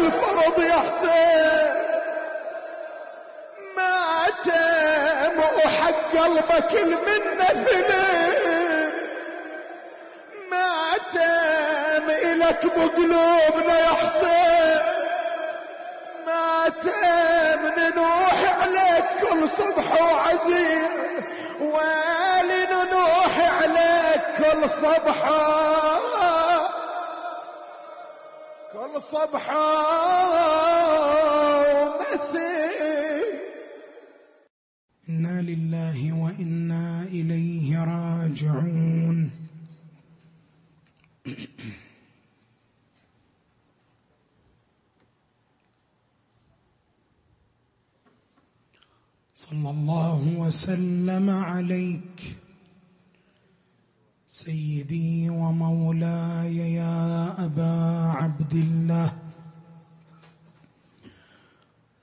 الفرض يا حسين ماتم وحق قلبك المنة ثنين ماتم إلك بقلوبنا يا حسين ماتم ننوح عليك كل صبح وعزيز. ويلي ننوح عليك كل صبحه كل صبحة ومسي إنا لله وإنا إليه راجعون. صلى الله وسلم عليك. سيدي ومولاي يا أبا عبد الله.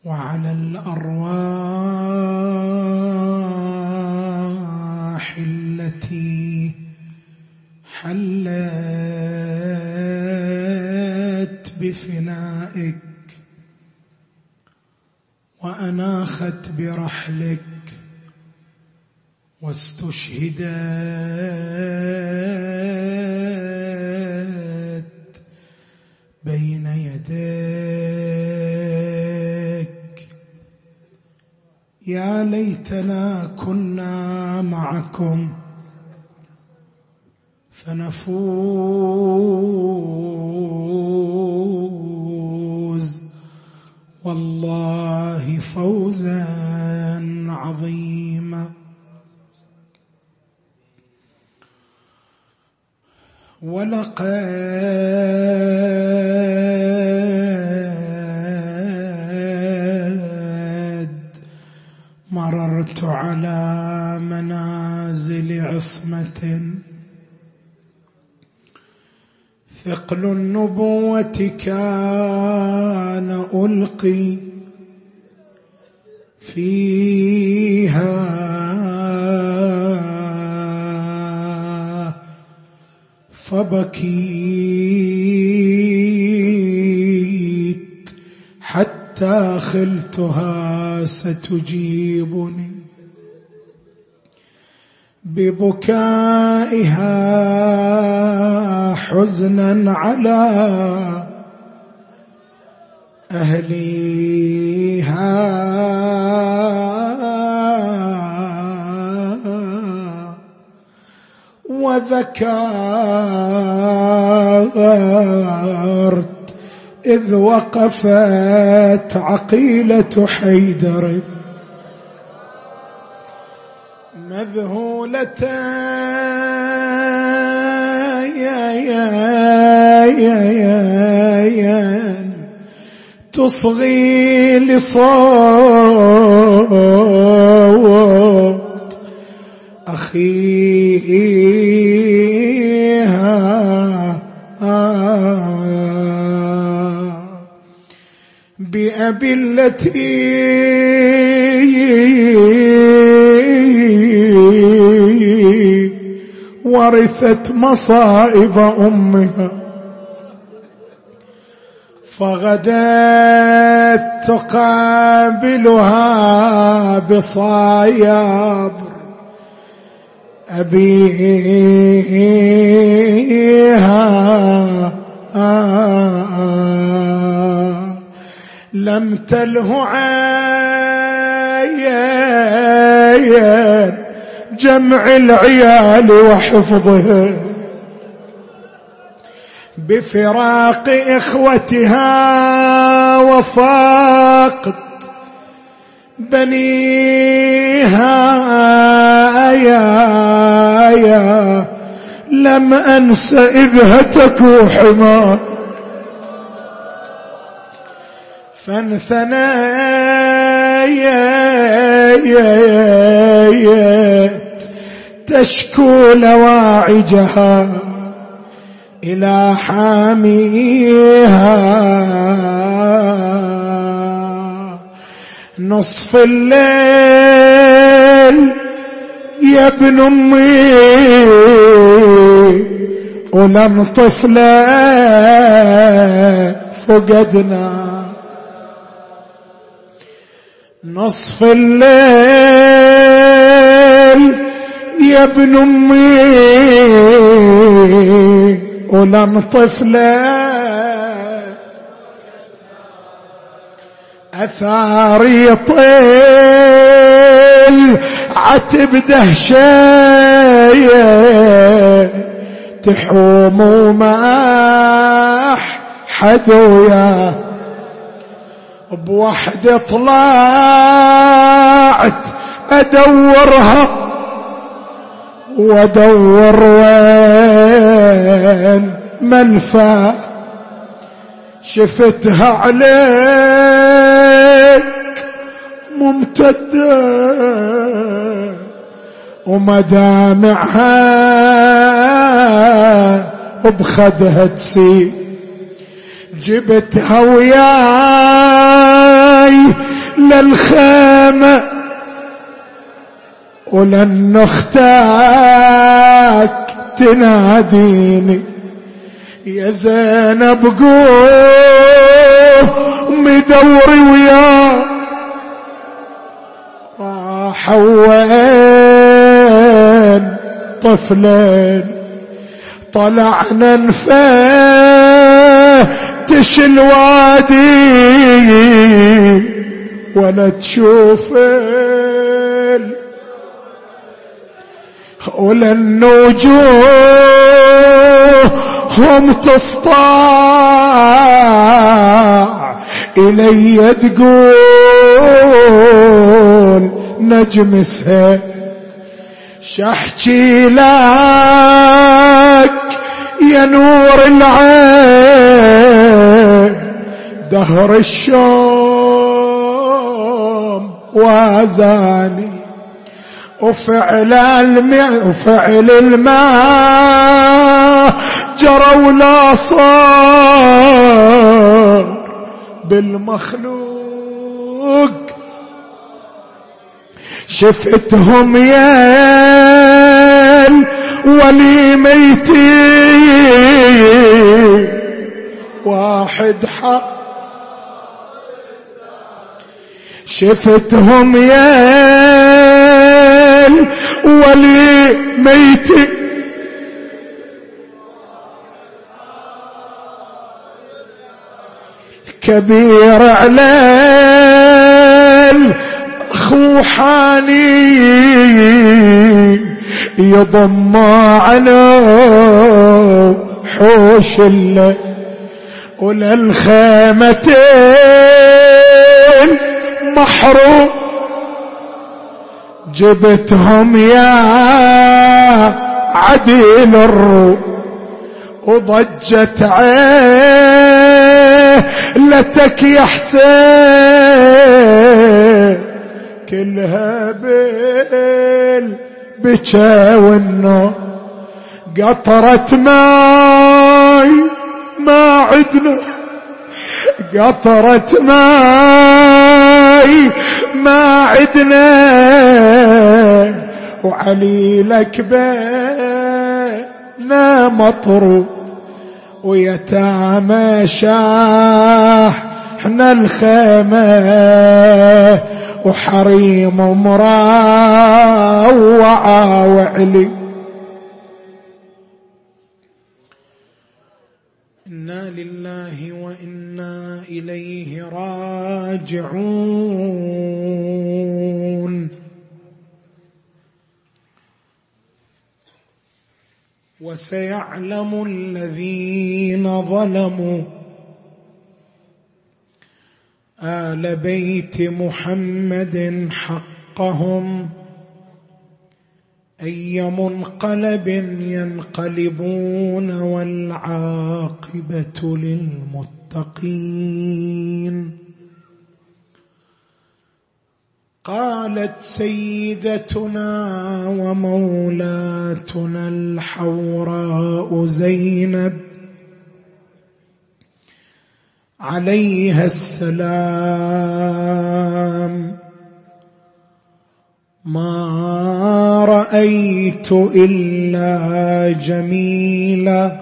وعلى الأرواح التي حلت بفنائك وأناخت برحلك واستشهدت بين يديك. يا ليتنا كنا معكم فنفوز. والله فوزا عظيما ولقد مررت على منازل عصمة. ثقل النبوة كان ألقي فيها فبكيت حتى خلتها ستجيبني ببكائها حزنا على أهليها. وذكرت إذ وقفت عقيلة حيدر مذهولة. يا يا يا يا يا تصغي لصوت أخيها. بأبي التي ورثت مصائب أمها. فغدت تقابلها بصايب أبيها. لم تله عين جمع العيال وحفظها بفراق إخوتها وفاقد بنيها يا يا لم أنس إذ هتكوا حمار فانثنيت تشكو لواعجها إلى حاميها. نصف الليل يا ابن أمي. ولم طفلة فقدنا. نصف الليل يا ابن أمي. ولم طفلة اثار يطيل عتب دهشايه تحوم وما حد وياه بوحدة طلعت أدورها وأدور وين منفى. شفتها عليك ممتدة. ومدامعها بخدها تسيل. جبتها وياي للخيمة ولن أختك تناديني. يا زينب قوم دوري ويا وين طفلين طلعنا نفتش الوادي ولا تشوف ولا النجوم هم تسطع إلي تقول نجم سهل شحكي لك يا نور العين. دهر الشوم وازاني. وفعل الماء وفعل الماء جرى ولا صار. بالمخلوق شفتهم يا ولي ميتين واحد حق. شفتهم يا ولي ميت كبير عليل اخو حاني يضم على حوش الليل وللخيمتين محروم جبتهم يا عديل الروح. وضجت عيلتك يا حسين. كلها بالبكى والنوم قطرة ماي ما عدنا. قطرة ماي ما عدنا. وعلي لك بينا مطرو ويتامى شاح إحنا الخيمة. وحريم مراوعة وعلي. إنا لله وإنا إليه راجعون. وسيعلم الذين ظلموا آل بيت محمد حقهم. أي منقلب ينقلبون والعاقبة للمتقين. قالت سيدتنا ومولاتنا الحوراء زينب عليها السلام. ما رأيت إلا جميلا.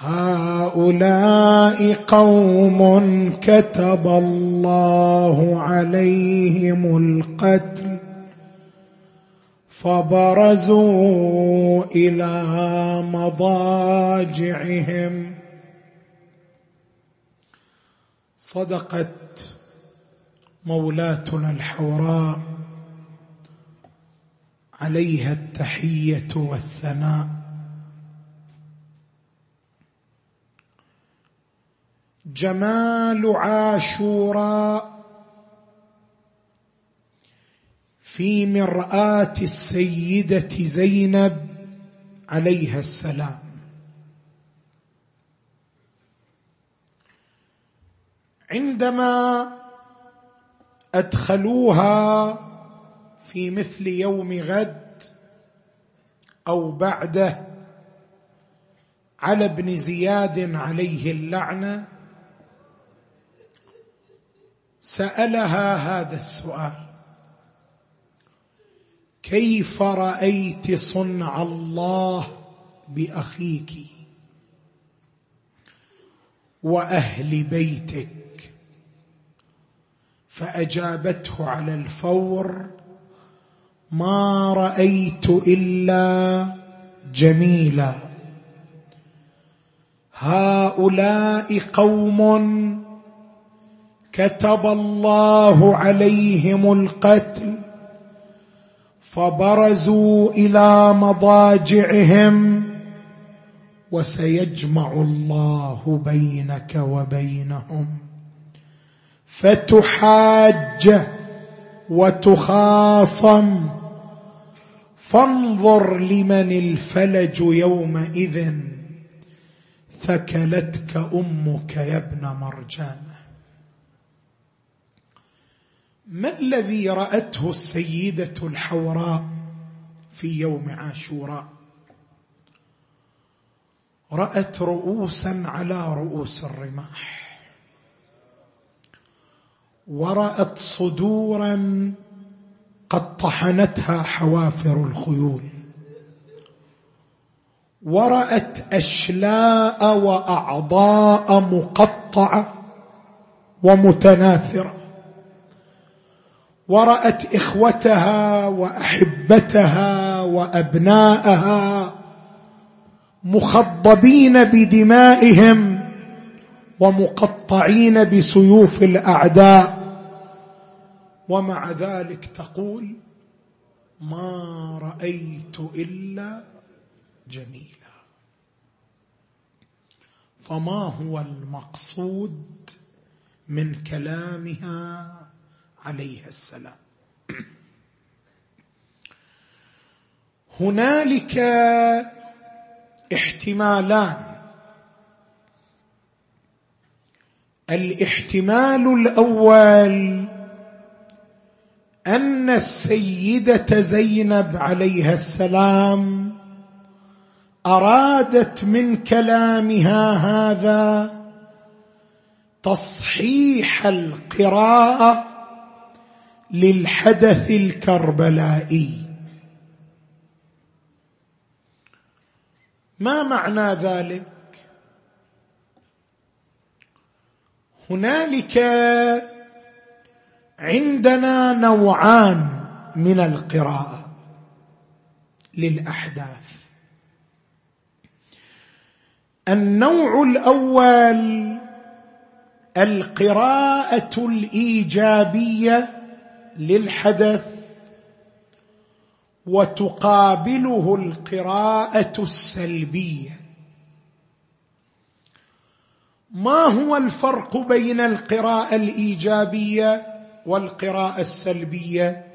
هؤلاء قوم كتب الله عليهم القتل فبرزوا إلى مضاجعهم. صدقت مولاتنا الحوراء عليها التحية والثناء. جمال عاشوراء في مرآة السيدة زينب عليها السلام. عندما أدخلوها في مثل يوم غد أو بعده على ابن زياد عليه اللعنة سألها هذا السؤال كيف رأيت صنع الله بأخيك وأهل بيتك؟ فأجابته على الفور ما رأيت إلا جميلا. هؤلاء قوم كتب الله عليهم القتل فبرزوا إلى مضاجعهم وسيجمع الله بينك وبينهم. فتحاج وتخاصم. فانظر لمن الفلج يومئذ. ثكلتك أمك يا ابن مرجان. ما الذي رأته السيدة الحوراء في يوم عاشوراء؟ رأت رؤوسا على رؤوس الرماح. ورأت صدورا قد طحنتها حوافر الخيول. ورأت أشلاء وأعضاء مقطعة ومتناثرة. ورأت إخوتها وأحبتها وأبناءها مخضبين بدمائهم ومقطعين بسيوف الأعداء. ومع ذلك تقول ما رأيت إلا جميلا. فما هو المقصود من كلامها عليها السلام؟ هنالك احتمالان. الاحتمال الأول أن السيدة زينب عليها السلام أرادت من كلامها هذا تصحيح القراءة للحدث الكربلائي. ما معنى ذلك؟ هنالك عندنا نوعان من القراءة للأحداث. النوع الأول القراءة الإيجابية للحدث وتقابله القراءة السلبية. ما هو الفرق بين القراءة الإيجابية والقراءة السلبية؟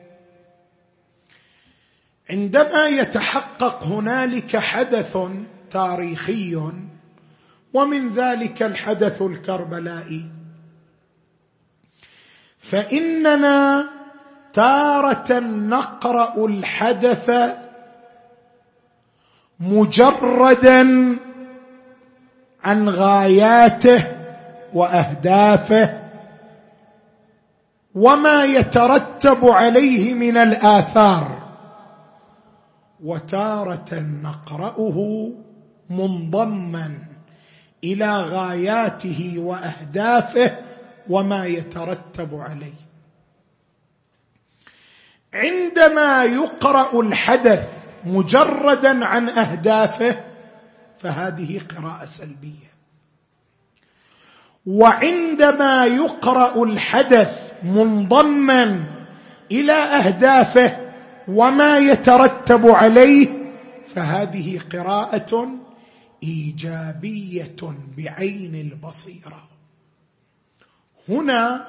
عندما يتحقق هنالك حدث تاريخي ومن ذلك الحدث الكربلائي فإننا تارة نقرأ الحدث مجردا عن غاياته وأهدافه وما يترتب عليه من الآثار. وتارة نقرأه منضما إلى غاياته وأهدافه وما يترتب عليه. عندما يقرأ الحدث مجردا عن أهدافه فهذه قراءة سلبية. وعندما يقرأ الحدث منضما إلى أهدافه وما يترتب عليه فهذه قراءة إيجابية بعين البصيرة. هنا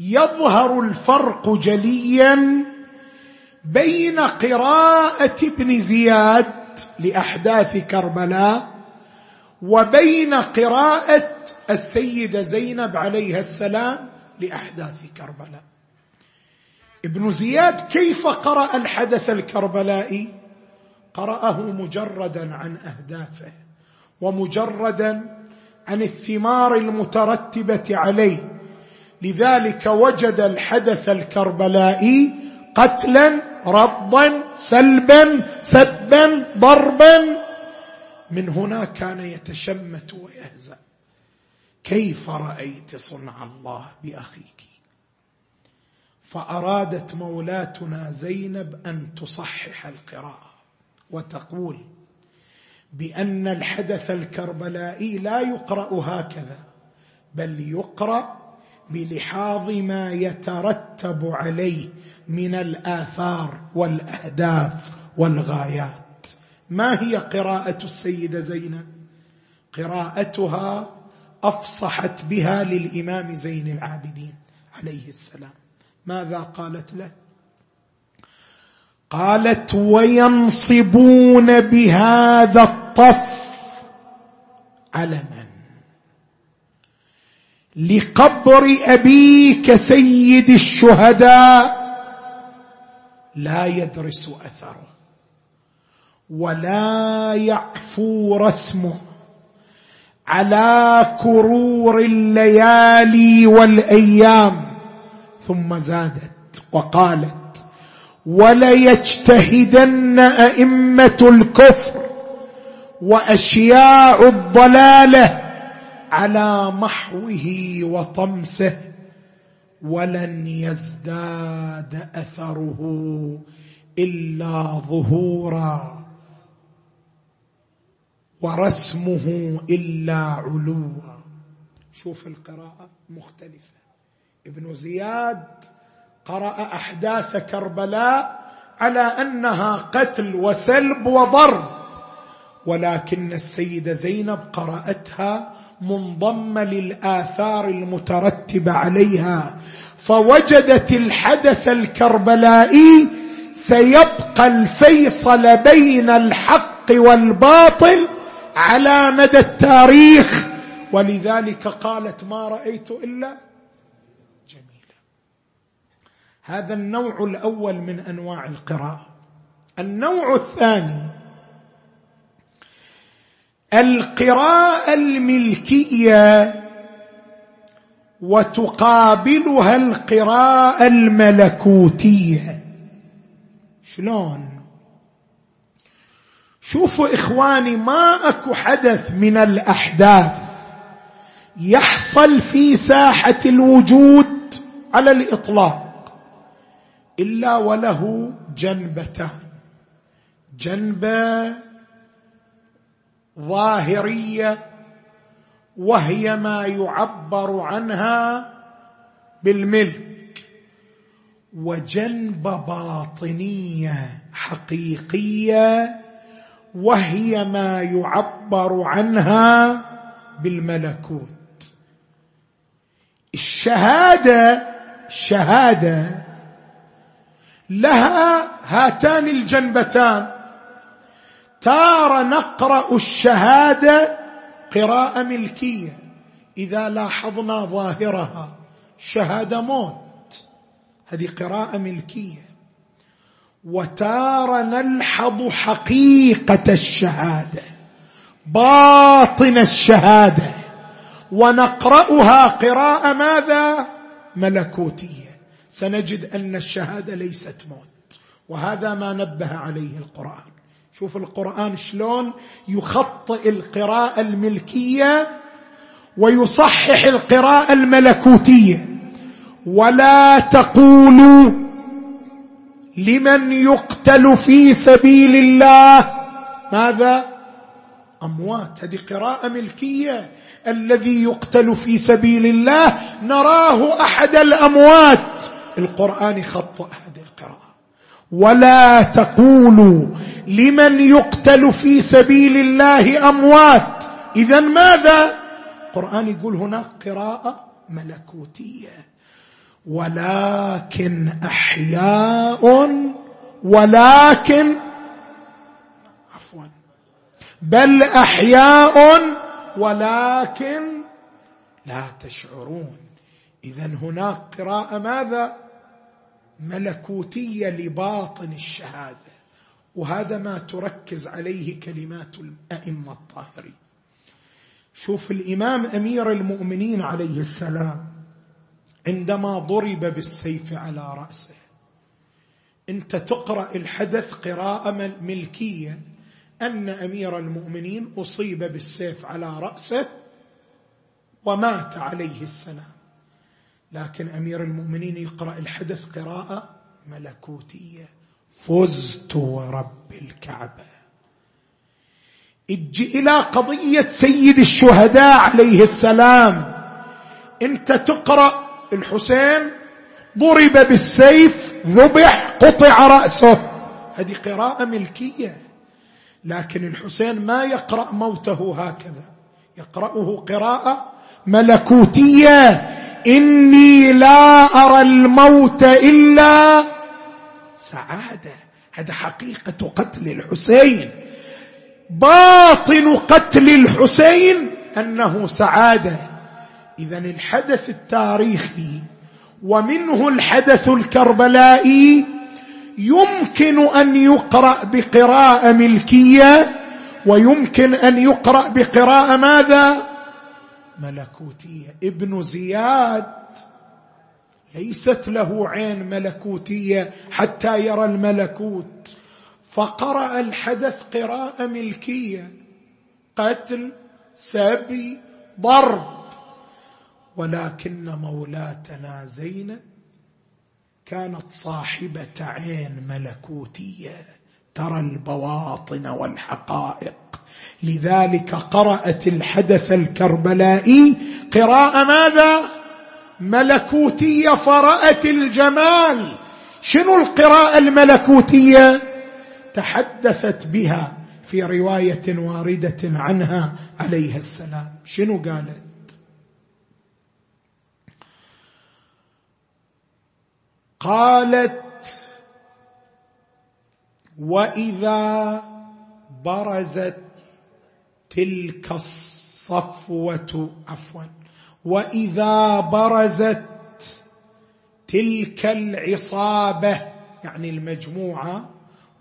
يظهر الفرق جليا بين قراءة ابن زياد لأحداث كربلاء وبين قراءة السيده زينب عليها السلام لأحداث كربلاء. ابن زياد كيف قرأ الحدث الكربلائي؟ قرأه مجردا عن أهدافه ومجردا عن الثمار المترتبة عليه. لذلك وجد الحدث الكربلائي قتلا رضا سلبا سبا ضربا. من هنا كان يتشمت ويهزأ. كيف رأيت صنع الله بأخيك؟ فأرادت مولاتنا زينب أن تصحح القراءة وتقول بأن الحدث الكربلائي لا يقرأ هكذا بل يقرأ بلحاظ ما يترتب عليه من الآثار والأهداف والغايات. ما هي قراءة السيدة زينب؟ قراءتها أفصحت بها للإمام زين العابدين عليه السلام. ماذا قالت له؟ قالت وينصبون بهذا الطف علما. لقبر أبيك سيد الشهداء لا يدرس أثره ولا يعفو رسمه على كرور الليالي والأيام. ثم زادت وقالت وليجتهدن أئمة الكفر وأشياع الضلالة على محوه وطمسه ولن يزداد أثره إلا ظهورا ورسمه إلا علوا. شوف القراءة مختلفة. ابن زياد قرأ أحداث كربلاء على أنها قتل وسلب وضرب ولكن السيدة زينب قرأتها منضمه للآثار المترتبة عليها. فوجدت الحدث الكربلائي سيبقى الفيصل بين الحق والباطل على مدى التاريخ. ولذلك قالت ما رأيت إلا جميلا هذا النوع الأول من أنواع القراءة. النوع الثاني القراءه الملكية وتقابلها القراءه الملكوتية. شلون؟ شوفوا إخواني ما أكو حدث من الأحداث يحصل في ساحة الوجود على الإطلاق إلا وله جنبتان. جنبة ظاهرية وهي ما يعبر عنها بالملك. وجنب باطنية حقيقية وهي ما يعبر عنها بالملكوت. الشهادة الشهادة لها هاتان الجنبتان. تار نقرأ الشهادة قراءة ملكية. إذا لاحظنا ظاهرها شهادة موت. هذه قراءة ملكية. وتار نلحظ حقيقة الشهادة باطن الشهادة. ونقرأها قراءة ماذا؟ ملكوتية. سنجد أن الشهادة ليست موت. وهذا ما نبه عليه القرآن. شوف القرآن شلون يخطئ القراءة الملكية ويصحح القراءة الملكوتية. ولا تقولوا لمن يقتل في سبيل الله. ماذا؟ أموات. هذه قراءة ملكية. الذي يقتل في سبيل الله نراه أحد الأموات. القرآن هذه القراءه ولا تقولوا لمن يقتل في سبيل الله أموات. اذا ماذا؟ القرآن يقول هناك قراءة ملكوتية. ولكن أحياء ولكن عفوا. بل أحياء ولكن لا تشعرون. اذا هناك قراءة ماذا؟ ملكوتية لباطن الشهادة. وهذا ما تركز عليه كلمات الأئمة الطاهرين. شوف الإمام أمير المؤمنين عليه السلام عندما ضرب بالسيف على رأسه أنت تقرأ الحدث قراءة ملكية أن أمير المؤمنين أصيب بالسيف على رأسه ومات عليه السلام. لكن أمير المؤمنين يقرأ الحدث قراءة ملكوتية. فزت ورب الكعبة. أجي إلى قضية سيد الشهداء عليه السلام. انت تقرأ الحسين ضرب بالسيف ذبح قطع رأسه. هذه قراءة ملكية. لكن الحسين ما يقرأ موته هكذا. يقرأه قراءة ملكوتية. إني لا أرى الموت إلا سعادة. هذا حقيقة قتل الحسين. باطن قتل الحسين أنه سعادة. اذا الحدث التاريخي ومنه الحدث الكربلائي يمكن أن يقرأ بقراءة ملكية ويمكن أن يقرأ بقراءة ماذا؟ ملكوتية. ابن زياد ليست له عين ملكوتية حتى يرى الملكوت. فقرأ الحدث قراءة ملكية. قتل سبي ضرب. ولكن مولاتنا زينب كانت صاحبة عين ملكوتية. ترى البواطن والحقائق. لذلك قرأت الحدث الكربلائي قراءة ماذا؟ ملكوتية فرأت الجمال. شنو القراءة الملكوتية؟ تحدثت بها في رواية واردة عنها عليها السلام. شنو قالت؟ قالت وإذا برزت تلك الصفوة عفوا وإذا برزت تلك العصابة يعني المجموعة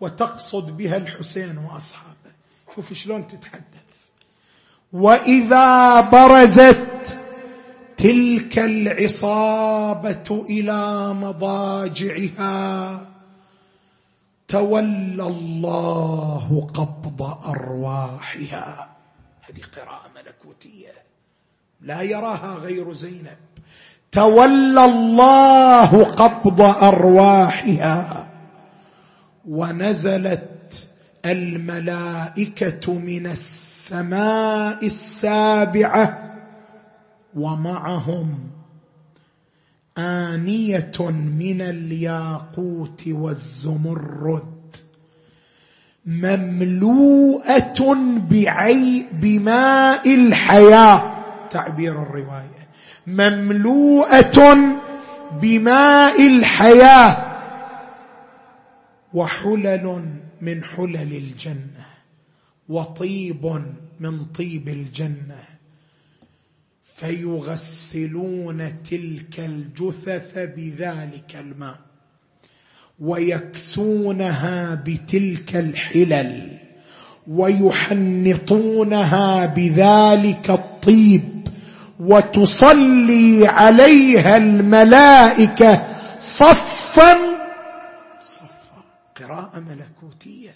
وتقصد بها الحسين وأصحابه. شوف شلون تتحدث. وإذا برزت تلك العصابة إلى مضاجعها تولى الله قبض أرواحها. هذه قراءة ملكوتية. لا يراها غير زينب. تولى الله قبض أرواحها ونزلت الملائكة من السماء السابعة ومعهم آنية من الياقوت والزمرد. مملوءة بعي بماء الحياة. تعبير الرواية. مملوءة بماء الحياة. وحلل من حلل الجنة. وطيب من طيب الجنة. فيغسلون تلك الجثث بذلك الماء. ويكسونها بتلك الحلل ويحنطونها بذلك الطيب وتصلي عليها الملائكة صفا صفا. قراءة ملكوتية.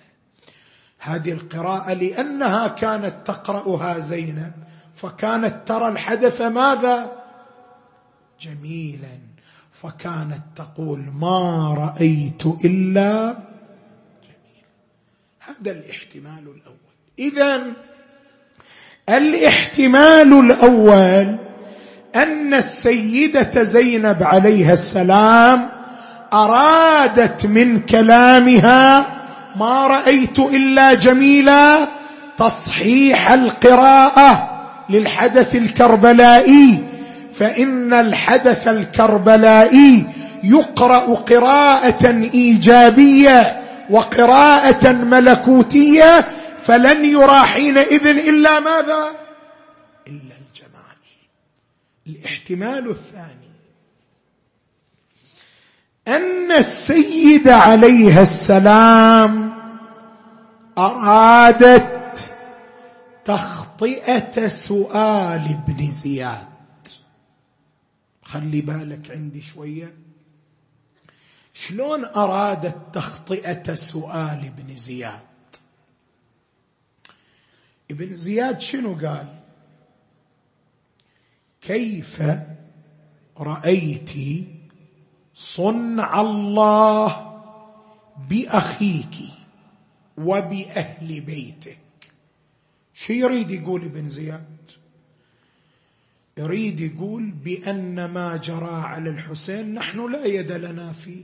هذه القراءة لأنها كانت تقرأها زينب فكانت ترى الحدث ماذا؟ جميلا. فكانت تقول ما رأيت إلا جميلا هذا الاحتمال الأول. اذا الاحتمال الأول أن السيدة زينب عليها السلام أرادت من كلامها ما رأيت إلا جميلا تصحيح القراءة للحدث الكربلائي فإن الحدث الكربلائي يقرأ قراءة إيجابية وقراءة ملكوتية فلن يرى حينئذ إلا ماذا؟ إلا الجمال. الاحتمال الثاني. أن السيد عليها السلام أرادت تخطئة سؤال ابن زياد. خلي بالك عندي شوية. شلون أرادت تخطئة سؤال ابن زياد؟ ابن زياد شنو قال؟ كيف رأيت صنع الله بأخيك وبأهل بيتك؟ شو يريد يقول ابن زياد؟ يريد يقول بأن ما جرى على الحسين نحن لا يد لنا فيه.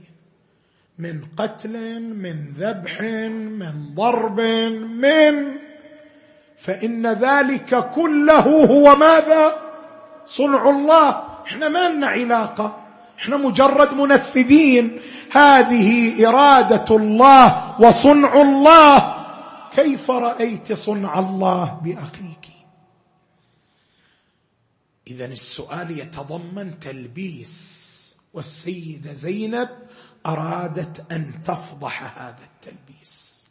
من قتل من ذبح من ضرب من فإن ذلك كله هو ماذا؟ صنع الله. إحنا ما لنا علاقة. إحنا مجرد منفذين. هذه إرادة الله وصنع الله. كيف رأيت صنع الله بأخيك؟ اذا السؤال يتضمن تلبيس والسيده زينب أرادت أن تفضح هذا التلبيس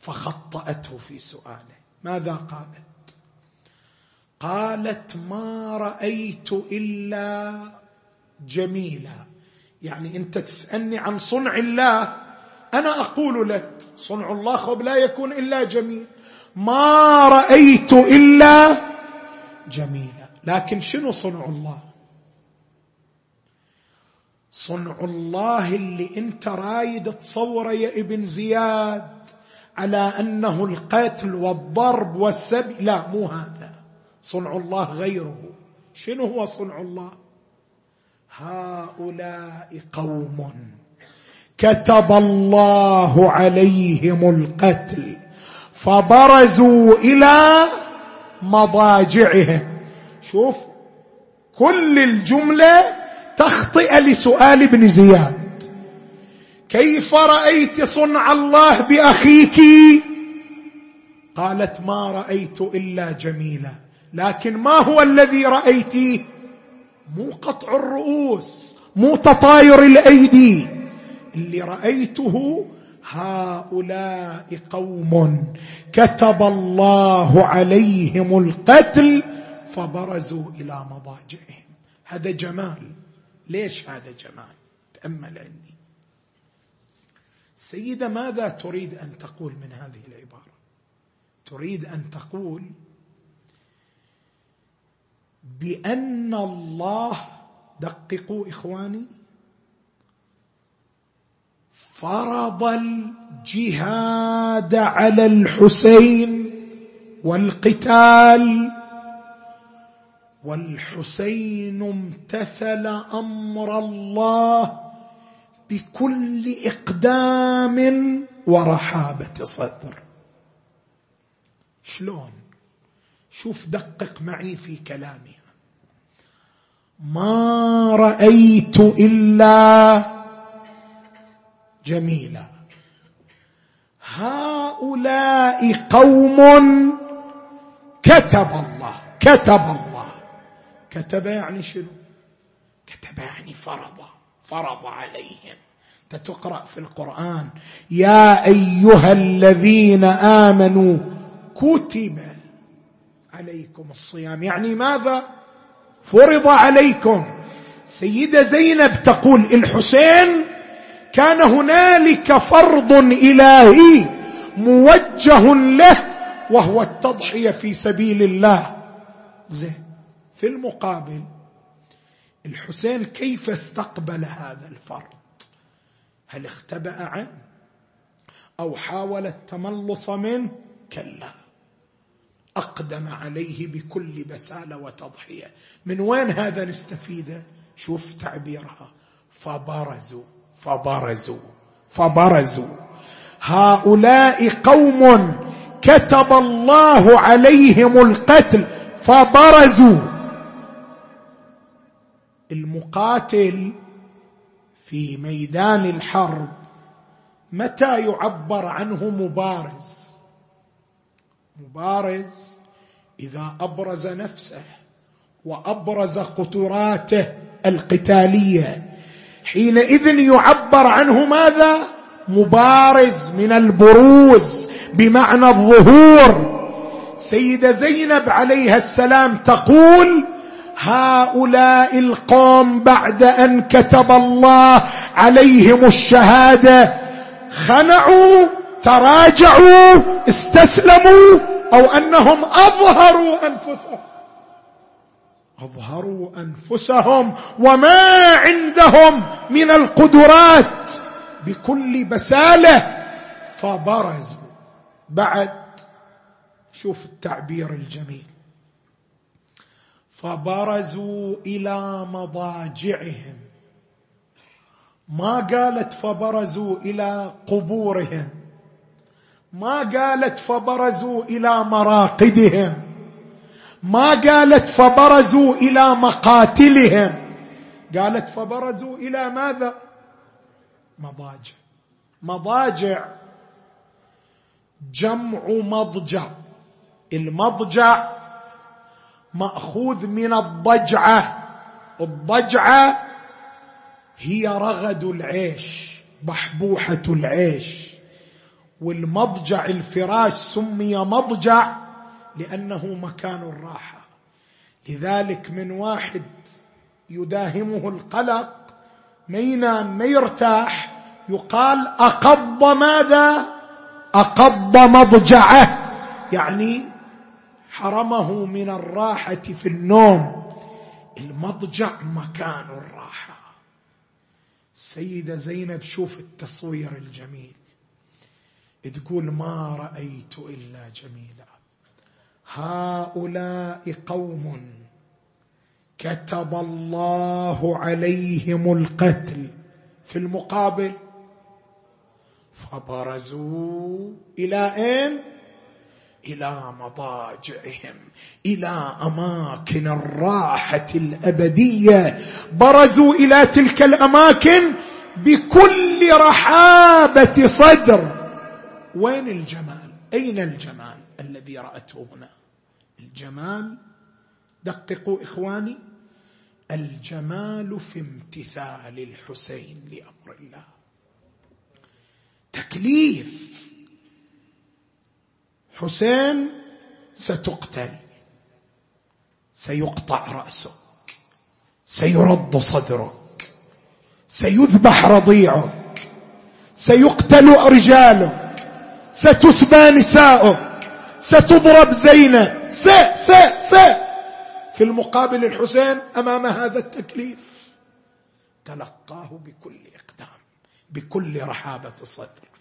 فخطأته في سؤاله. ماذا قالت؟ قالت ما رأيت إلا جميلا. يعني أنت تسألني عن صنع الله أنا أقول لك صنع الله خب لا يكون إلا جميل. ما رأيت إلا جميلا. لكن شنو صنع الله؟ صنع الله اللي انت رايد تصوره يا ابن زياد على انه القتل والضرب والسبي لا مو هذا. صنع الله غيره. شنو هو صنع الله؟ هؤلاء قوم كتب الله عليهم القتل فبرزوا إلى مضاجعهم. شوف كل الجملة تخطئ لسؤال ابن زياد. كيف رأيت صنع الله بأخيك؟ قالت ما رأيت إلا جميلا لكن ما هو الذي رايتيه مو قطع الرؤوس مو تطاير الأيدي. اللي رأيته هؤلاء قوم كتب الله عليهم القتل فبرزوا إلى مضاجعهم. هذا جمال. ليش هذا جمال؟ تأمل عندي. السيده ماذا تريد أن تقول من هذه العبارة؟ تريد أن تقول بأن الله دققوا إخواني فرض الجهاد على الحسين والقتال والحسين امتثل أمر الله بكل إقدام ورحابة صدر. شلون؟ شوف دقق معي في كلامها ما رأيت إلا جميلا. هؤلاء قوم كتب الله كتب الله. كتب يعني شنو؟ كتب يعني فرض فرض عليهم. تقرا في القرآن. يا أيها الذين آمنوا كتب عليكم الصيام. يعني ماذا؟ فرض عليكم. سيدة زينب تقول الحسين كان هنالك فرض إلهي موجه له وهو التضحية في سبيل الله. زين. في المقابل الحسين كيف استقبل هذا الفرد؟ هل اختبأ عنه أو حاول التملص منه؟ كلا. أقدم عليه بكل بسالة وتضحية. من وين هذا نستفيده شوف تعبيرها. فبرزوا فبرزوا فبرزوا. هؤلاء قوم كتب الله عليهم القتل فبرزوا. المقاتل في ميدان الحرب متى يعبر عنه مبارز؟ مبارز إذا أبرز نفسه وأبرز قدراته القتالية. حينئذ يعبر عنه ماذا؟ مبارز من البروز بمعنى الظهور. سيدة زينب عليها السلام تقول هؤلاء القوم بعد أن كتب الله عليهم الشهادة خنعوا تراجعوا استسلموا أو أنهم أظهروا أنفسهم. أظهروا أنفسهم وما عندهم من القدرات بكل بسالة. فبرزوا. بعد شوف التعبير الجميل. فبرزوا إلى مضاجعهم. ما قالت فبرزوا إلى قبورهم. ما قالت فبرزوا إلى مراقدهم. ما قالت فبرزوا إلى مقاتلهم. قالت فبرزوا إلى ماذا؟ مضاجع. مضاجع. جمع مضجع. المضجع مأخوذ من الضجعة. الضجعة هي رغد العيش بحبوحة العيش. والمضجع الفراش سمي مضجع لأنه مكان الراحة. لذلك من واحد يداهمه القلق ما ينام ما يرتاح يقال أقض ماذا؟ أقض مضجعه. يعني حرمه من الراحة في النوم. المضجع مكان الراحة. السيده زينب شوف التصوير الجميل. تقول ما رأيت إلا جميلا. هؤلاء قوم كتب الله عليهم القتل في المقابل. فبرزوا إلى أين؟ إلى مضاجعهم إلى أماكن الراحة الأبدية. برزوا إلى تلك الأماكن بكل رحابة صدر. وين الجمال؟ أين الجمال الذي رأته هنا؟ الجمال دققوا إخواني الجمال في امتثال الحسين لأمر الله. تكليف. حسين ستقتل. سيقطع رأسك. سيرد صدرك. سيذبح رضيعك. سيقتل رجالك ستسبى نساؤك. ستضرب زينب س س س. في المقابل الحسين أمام هذا التكليف. تلقاه بكل إقدام بكل رحابة صدر.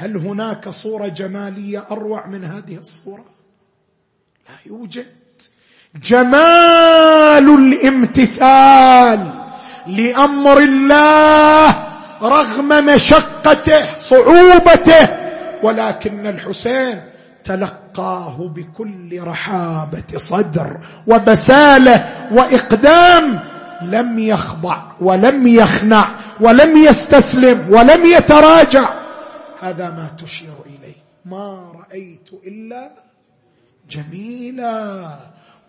هل هناك صورة جمالية أروع من هذه الصورة؟ لا يوجد. جمال الامتثال لأمر الله رغم مشقته صعوبته ولكن الحسين تلقاه بكل رحابة صدر وبسالة وإقدام لم يخضع ولم يخنع ولم يستسلم ولم يتراجع. هذا ما تشير إليه. ما رأيت إلا جميلا.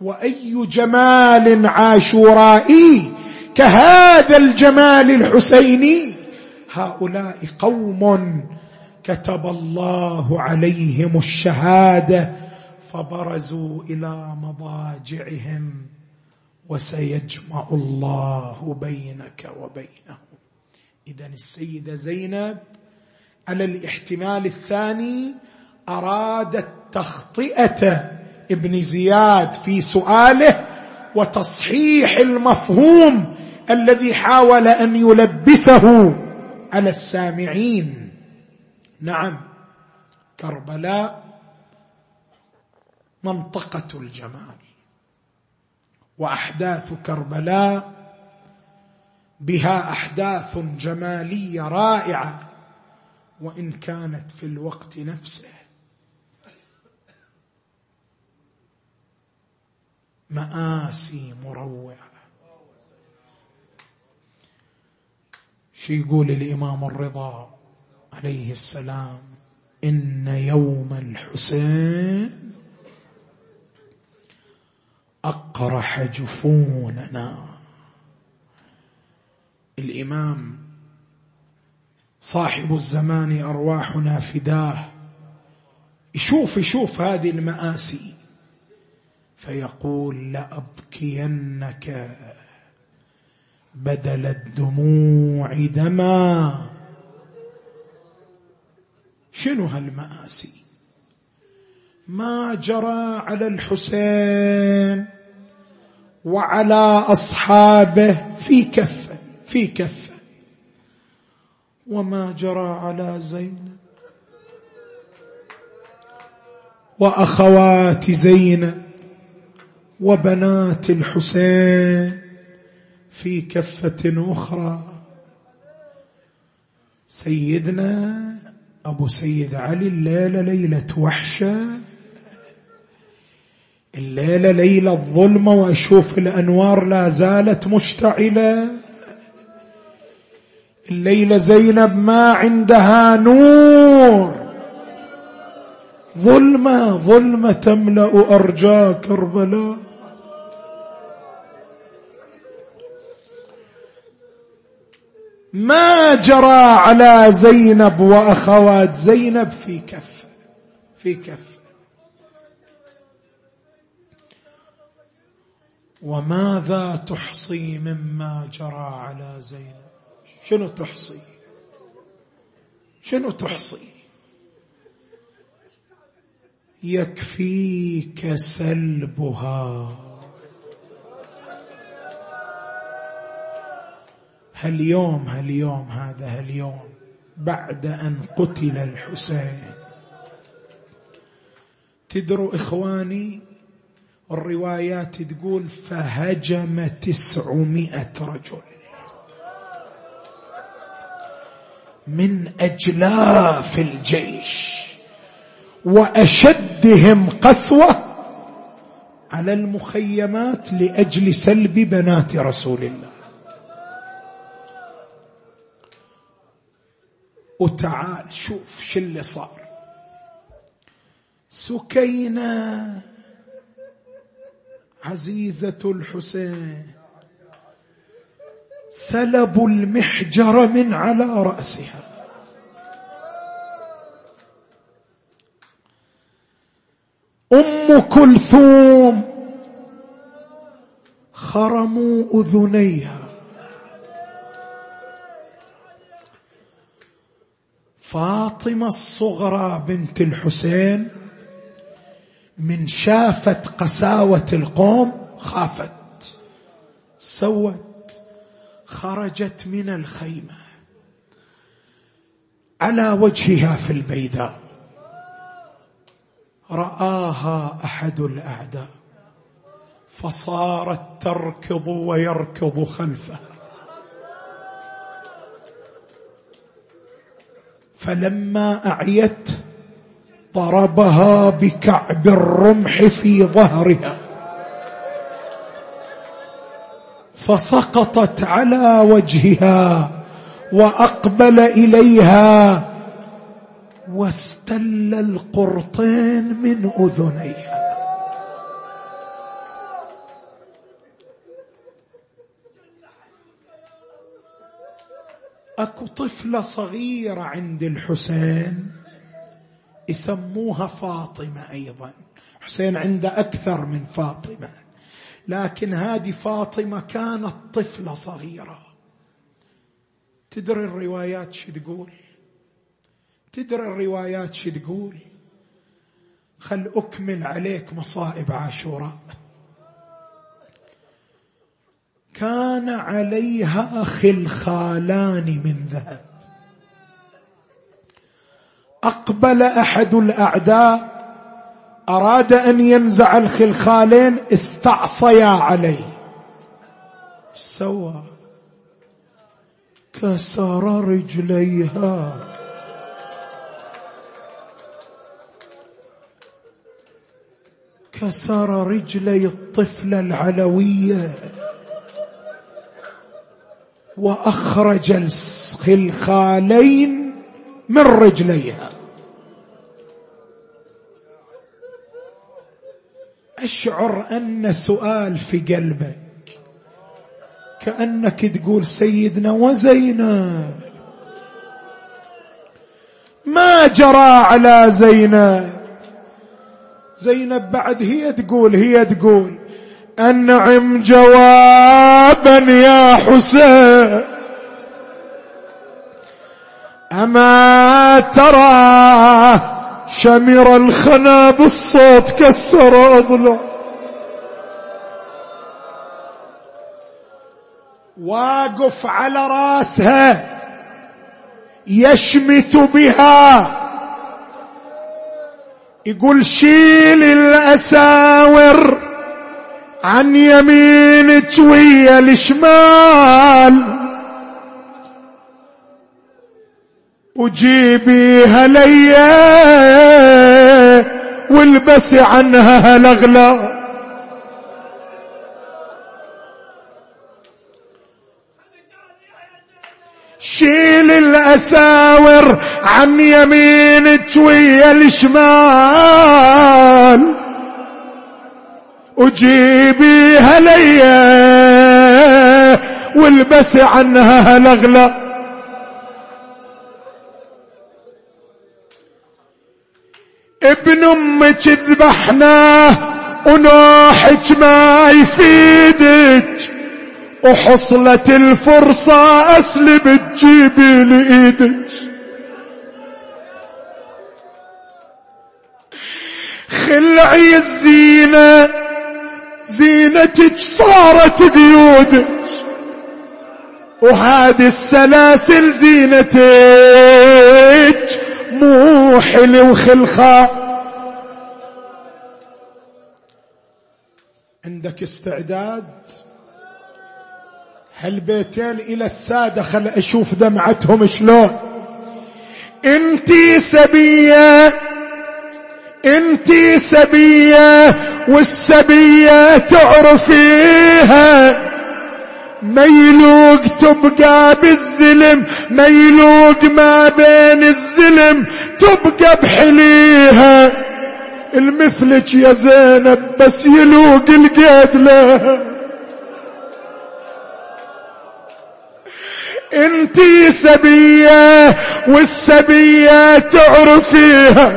وأي جمال عاشورائي كهذا الجمال الحسيني؟ هؤلاء قوم كتب الله عليهم الشهادة فبرزوا إلى مضاجعهم وسيجمع الله بينك وبينهم. اذا السيدة زينب على الاحتمال الثاني ارادت تخطئه ابن زياد في سؤاله وتصحيح المفهوم الذي حاول أن يلبسه على السامعين. نعم كربلاء منطقة الجمال وأحداث كربلاء بها أحداث جمالية رائعة. وإن كانت في الوقت نفسه. مآسي مروعة. شو يقول الإمام الرضا عليه السلام؟ إن يوم الحسين أقرح جفوننا. الإمام صاحب الزمان أرواحنا فداه. يشوف يشوف هذه المآسي. فيقول لأبكينك بدل الدموع دما. شنو هالمآسي؟ ما جرى على الحسين وعلى أصحابه في كفة في كفة وما جرى على زينب وأخوات زينب وبنات الحسين في كفة أخرى. سيدنا أبو سيد علي الليلة ليلة وحشة. الليلة ليلة الظلمة وأشوف الأنوار لا زالت مشتعلة. الليلة زينب ما عندها نور. ظلمة ظلمة تملأ أرجاء كربلاء. ما جرى على زينب وأخوات؟ زينب في كفه في كفه وماذا تحصي مما جرى على زينب؟ شنو تحصي؟ شنو تحصي؟ يكفيك سلبها. هاليوم هاليوم هذا هاليوم بعد أن قتل الحسين. تدروا إخواني الروايات تقول فهجم تسعمائة رجل. من أجلاف الجيش وأشدهم قسوة على المخيمات لأجل سلب بنات رسول الله. وتعال شوف شو اللي صار. سكينة عزيزة الحسين سلبوا المحجر من على رأسها. أم كلثوم خرموا أذنيها. فاطمة الصغرى بنت الحسين من شافت قساوة القوم خافت سوت خرجت من الخيمة. على وجهها في البيداء. رآها أحد الأعداء. فصارت تركض ويركض خلفها. فلما أعيت ضربها بكعب الرمح في ظهرها. فسقطت على وجهها وأقبل إليها واستل القرطين من أذنيها. أكو طفلة صغيرة عند الحسين يسموها فاطمة أيضا. حسين عنده أكثر من فاطمة. لكن هذه فاطمة كانت طفلة صغيرة. تدري الروايات شو تقول؟ تدري الروايات شو تقول؟ خل أكمل عليك مصائب عاشوراء. كان عليها خلخالان من ذهب. أقبل أحد الأعداء أراد أن ينزع الخلخالين استعصيا عليه. سوى؟ كسر رجليها. كسر رجلي الطفل العلوية. وأخرج الخلخالين من رجليها. أشعر أن سؤال في قلبك. كأنك تقول سيدنا وزينب ما جرى على زينب؟ زينب بعد هي تقول هي تقول أنعم جوابا يا حسين. أما ترى شمر الخنا بالصوت كسر اضلع واقف على راسها يشمت بها. يقول شيل الأساور عن يمينك ويا الشمال. وجيبيها ليا والبسي عنها الاغلال شيل الأساور عن يمينك ويا الشمال. وجيبيها ليا والبس عنها الاغلى ابن أمك ذبحناه ونوحك ما يفيدك. وحصلت الفرصة أسلب تجيبي لإيدك. خلعي الزينة زينتك صارت قيودك وهذه السلاسل زينتك. مو حلو وخلخاء عندك استعداد؟ هالبيتين إلى السادة خل أشوف دمعتهم شلون. انتي سبية انتي سبية والسبية تعرفيها. ميلوق تبقى بالزلم ميلوق ما بين الزلم تبقى بحليها. المثلك يا زينب بس يلوق القيد لها. انتي سبية والسبية تعرفيها.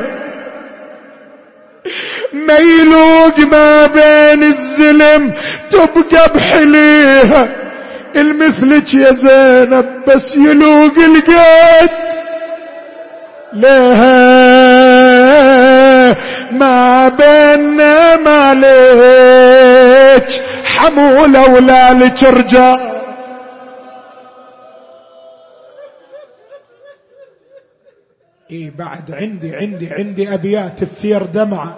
ميلوق ما بين الزلم تبقى بحليها. المثلك يا زينب بس يلوق القد لها ما بيننا ما ليك حمولة ولا لك رجال إي بعد عندي عندي عندي أبيات تثير دمعة.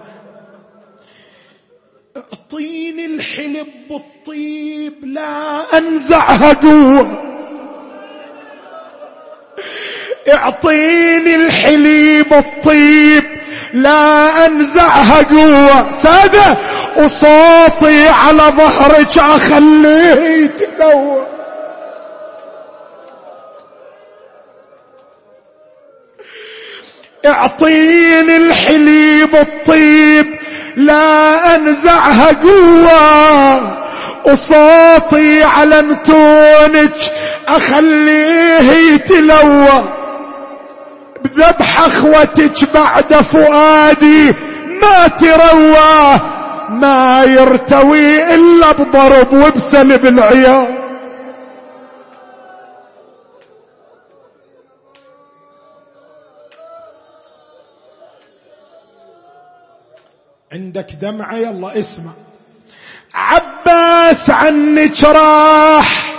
اعطيني الحلب بالطيب لا انزعها قوه اعطيني الحليب الطيب لا انزعها قوة سادة وصوتي على ظهرك اخليه يتلوى اعطيني الحليب الطيب لا أنزعها قوة. وصوتي على متونك أخليه يتلوى. بذبح أخوتك بعد فؤادي ما ترواه ما يرتوي إلا بضرب وبسلب العيال. عندك دمعة يلا اسمع. عباس عنك راح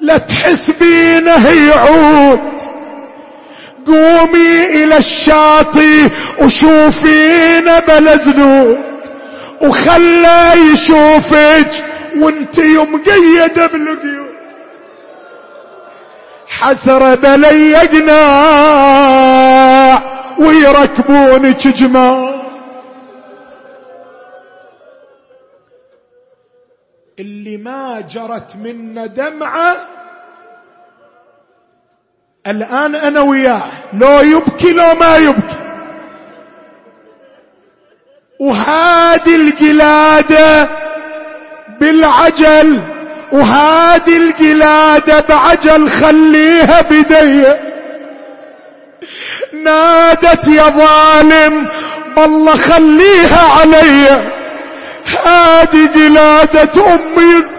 لا تحس بينه يعود قومي إلى الشاطئ وشوفينا بلا ذنوب وخلى يشوفك وانت مقيدة بالقيود. حسرة بلي قناع ويركبونك جماع ما جرت منا دمعة. الآن أنا وياه. لو يبكي لو ما يبكي. وهادي القلادة بالعجل. وهادي القلادة بعجل. خليها بدي. نادت يا ظالم. بالله خليها علي. هادي قلادة أمي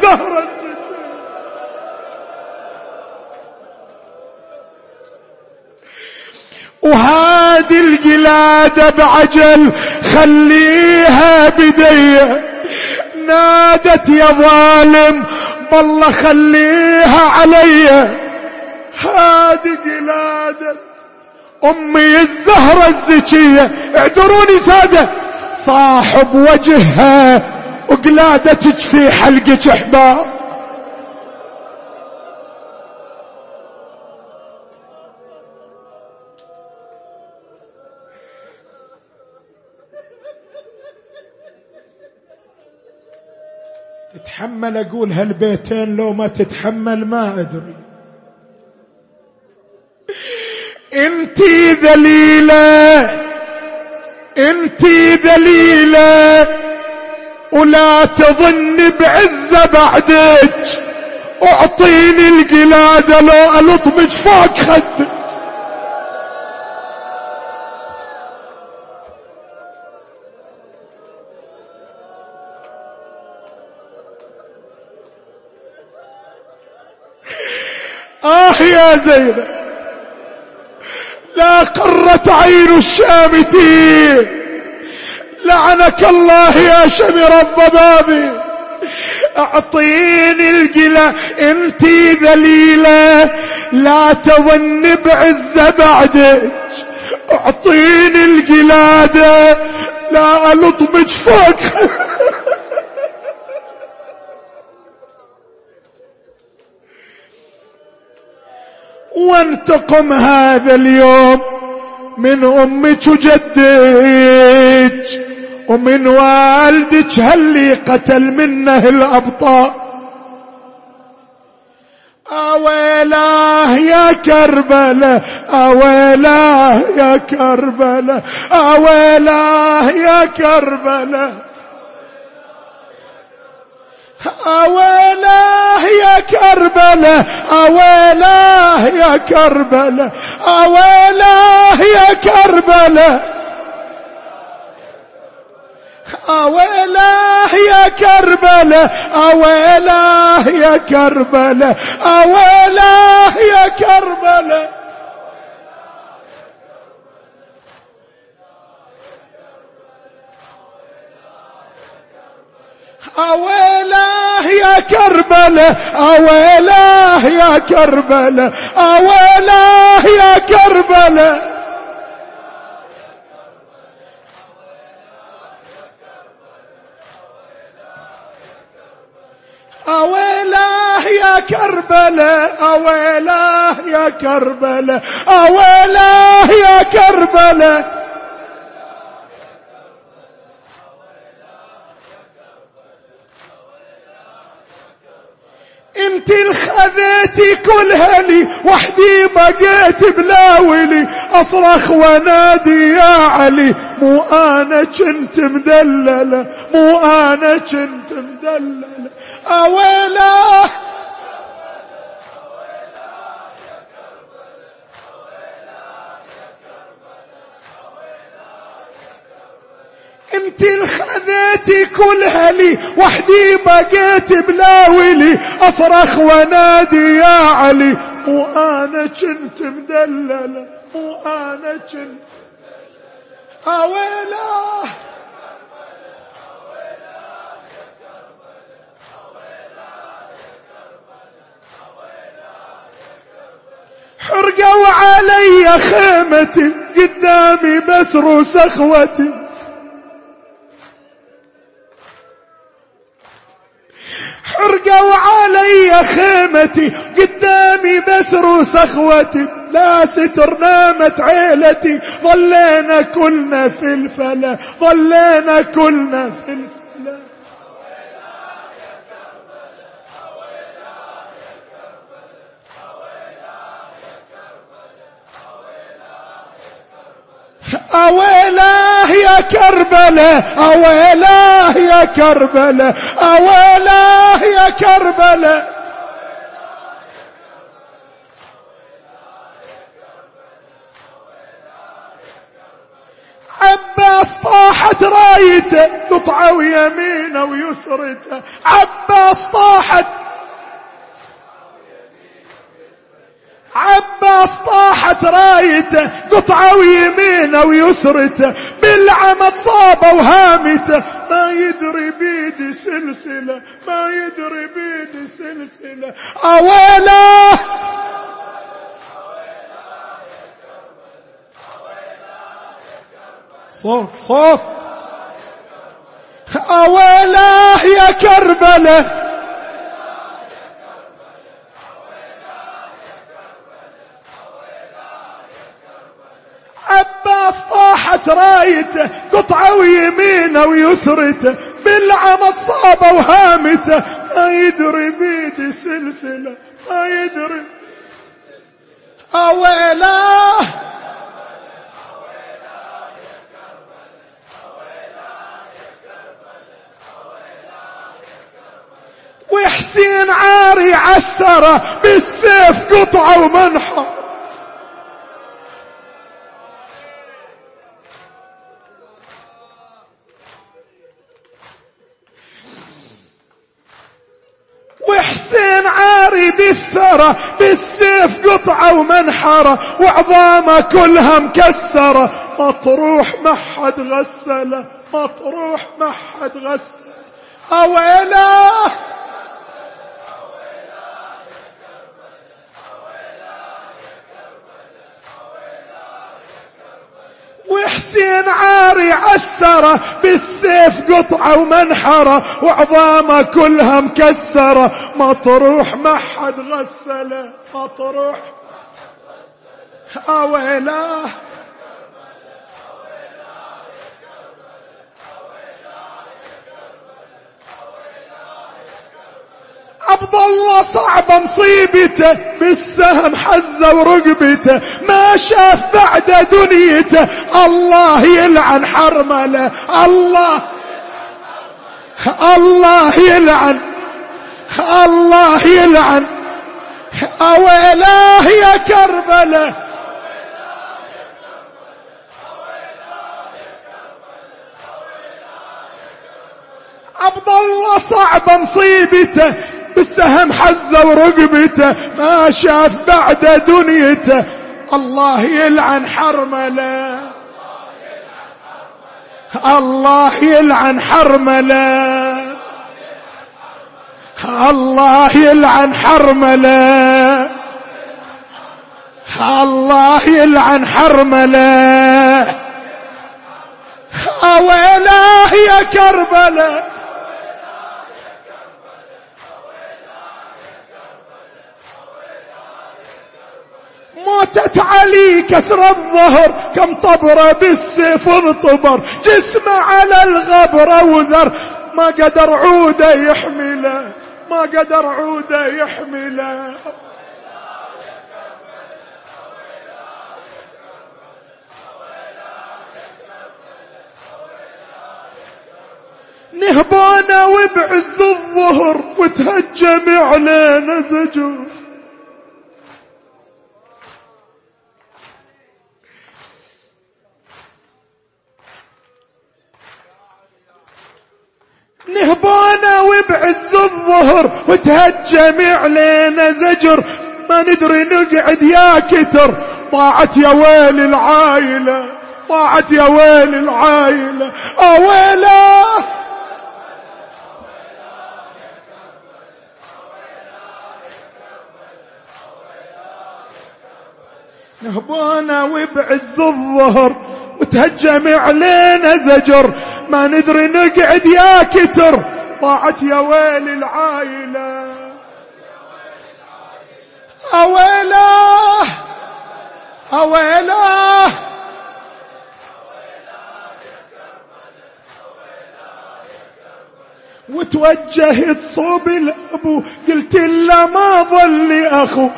وهادي القلادة بعجل خليها بدي نادت يا ظالم بالله خليها علي. هادي قلادة أمي الزهرة الزكية. اعذروني سادة صاحب وجهها وقلادتك في حلقك احباب تتحمل أقول هالبيتين لو ما تتحمل ما أدري. انتي ذليلة انتي ذليلة ولا تظن بعزة بعدك. أعطيني القلادة لو الطمج فوق خدك. زينب لا قرت عين الشامتين لعنك الله يا شمر الضباب أعطيني القلا انتي ذليلة لا تظن بعزة بعدك. أعطيني القلادة لا ألطمج فوق. وانتقم هذا اليوم من أمك وجدك ومن والدك هاللي قتل منه الابطال أويلاه يا كربلة أويلاه يا كربلة أويلاه يا كربلة. اويلاه يا كربلة اويلاه يا كربلة اويلاه يا كربلة. اويلاه يا كربلة اويلاه يا كربلة اويلاه يا كربلة. أويلاه يا كربلة أويلاه يا كربلة أويلاه يا كربلة. أويلاه يا كربلاء أويلاه يا كربلاء أويلاه يا كربلاء انت الخذيتي كلها لي وحدي بقيت بلاولي. أصرخ ونادي يا علي مو أنا كنت مدللة مو أنا كنت مدللة. اويلاه انت الخذيتي كلها لي وحدي بقيت بلاولي. أصرخ ونادي يا علي مو أنا كنت مدللة مو أنا كنت اويله حرقوا علي خيمتي قدامي بسر سخوتي حرقوا علي خيمتي قدامي بسر سخوتي لا ستر نامت عيلتي. ظلينا كلنا في الفلا ظلينا كلنا في الفلا أويلاه يا كربلاء أويلاه يا كربلاء أويلاه يا كربلاء عباس طاحت رايته قطعوا يمينه ويسرته. عباس طاحت عباس طاحت رايته قطعوا يمينه ويسرته. بالعمد صابه وهامته. ما يدري بيدي سلسلة ما يدري بيدي سلسلة. أويله! صوت صوت! أويله يا كربلة! عباس طاحت رايته قطعوا يمينه ويسرته بالعمد صابه وهامته ما يدري بيدي سلسلة ما يدري. أويلاه وحسين عاري عثره بالسيف قطعة ومنحة وحسين عاري بالثرى بالسيف قطعة ومنحرة وعظامه كلها مكسرة. مطروح ما حد غسله مطروح ما حد غسله. أويله؟ وحسين عاري عثره بالسيف قطعة ومنحرة وعظامه كلها مكسرة. مطروح ما حد غسله مطروح أويلاه عبد الله صعب مصيبته بالسهم حزه ورقبته ما شاف بعد دنيته. الله يلعن حرمله. الله الله يلعن الله يلعن. أويلاه يا كربلة. عبد الله صعب مصيبته بالسهم حزه ورقبته ما شاف بعد دنيته. الله يلعن حرمله. الله يلعن حرمله. الله يلعن حرمله. الله يلعن حرمله. ويلاه يا كربلاء موتت علي كسر الظهر كم طبرة بالسيف انطبر. جسمه على الغبرة وذر. ما قدر عوده يحمله. ما قدر عوده يحمله. نهبونا وبعز الظهر وتهجم علينا زجور نهبونا وبعز الظهر وتهجم علينا زجر. ما ندري نقعد يا كتر. ضاعت يا ويل العايلة ضاعت يا ويل العائلة أويلا نهبونا وبعز الظهر وتهجم علينا زجر ما ندري نقعد يا كتر. ضاعت يا ويل العائلة. أويله أويله وتوجهت صوب الأبو قلت له ما ظل أخو.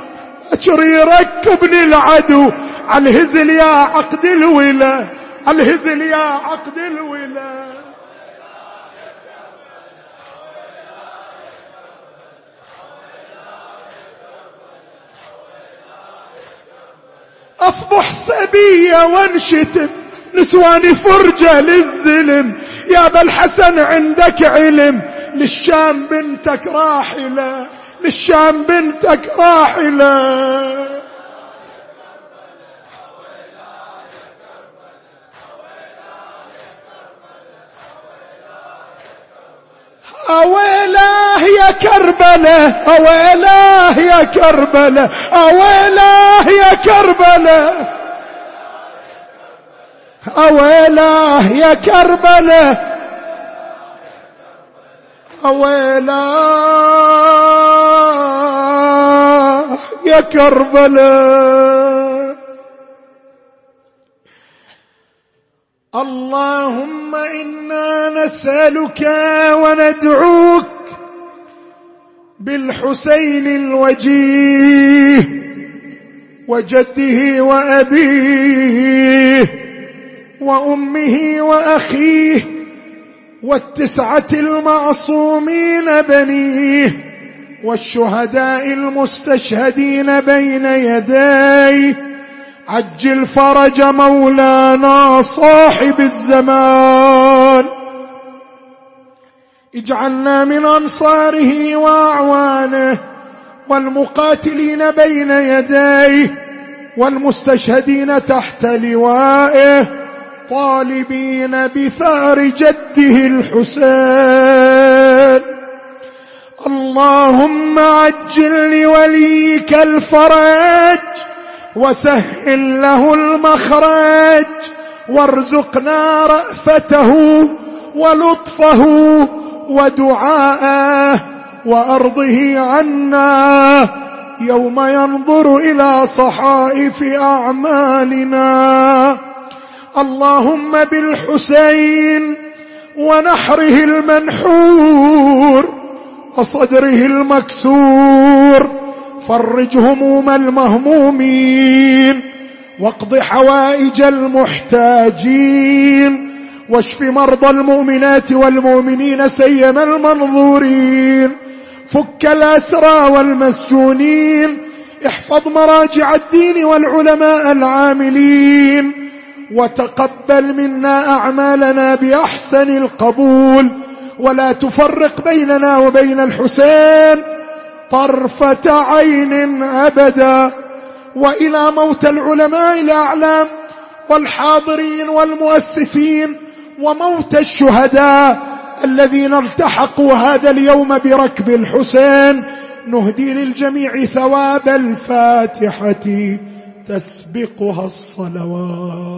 أشر يركبني العدو على الهزل يا عقد الولا على الهزل يا عقد الولا أصبح سبية وانشتم. نسواني فرجة للزلم يا ابا الحسن عندك علم. للشام بنتك راحلة. للشام بنتك راحلة. أويلاه يا كربلة أويلاه يا كربلة أويلاه يا كربلة. أويلاه يا كربلة. أويلاه يا كربلة. اللهم إنا نسألك وندعوك بالحسين الوجيه وجده وأبيه وأمه وأخيه والتسعة المعصومين بنيه والشهداء المستشهدين بين يديه. عجل فرج مولانا صاحب الزمان. اجعلنا من أنصاره وأعوانه والمقاتلين بين يديه والمستشهدين تحت لوائه طالبين بثار جده الحسين. اللهم عجل لوليك الفرج وسهل له المخرج وارزقنا رأفته ولطفه ودعاءه وأرضه عنا. يوم ينظر إلى صحائف أعمالنا. اللهم بالحسين ونحره المنحور وصدره المكسور فرج هموم المهمومين واقض حوائج المحتاجين واشف مرضى المؤمنات والمؤمنين سيما المنظورين فك الأسرى والمسجونين احفظ مراجع الدين والعلماء العاملين وتقبل منا أعمالنا بأحسن القبول. ولا تفرق بيننا وبين الحسين طرفة عين أبدا. وإلى موت العلماء الأعلام والحاضرين والمؤسسين وموت الشهداء الذين التحقوا هذا اليوم بركب الحسين. نهدي للجميع ثواب الفاتحة. تسبقها الصلوات.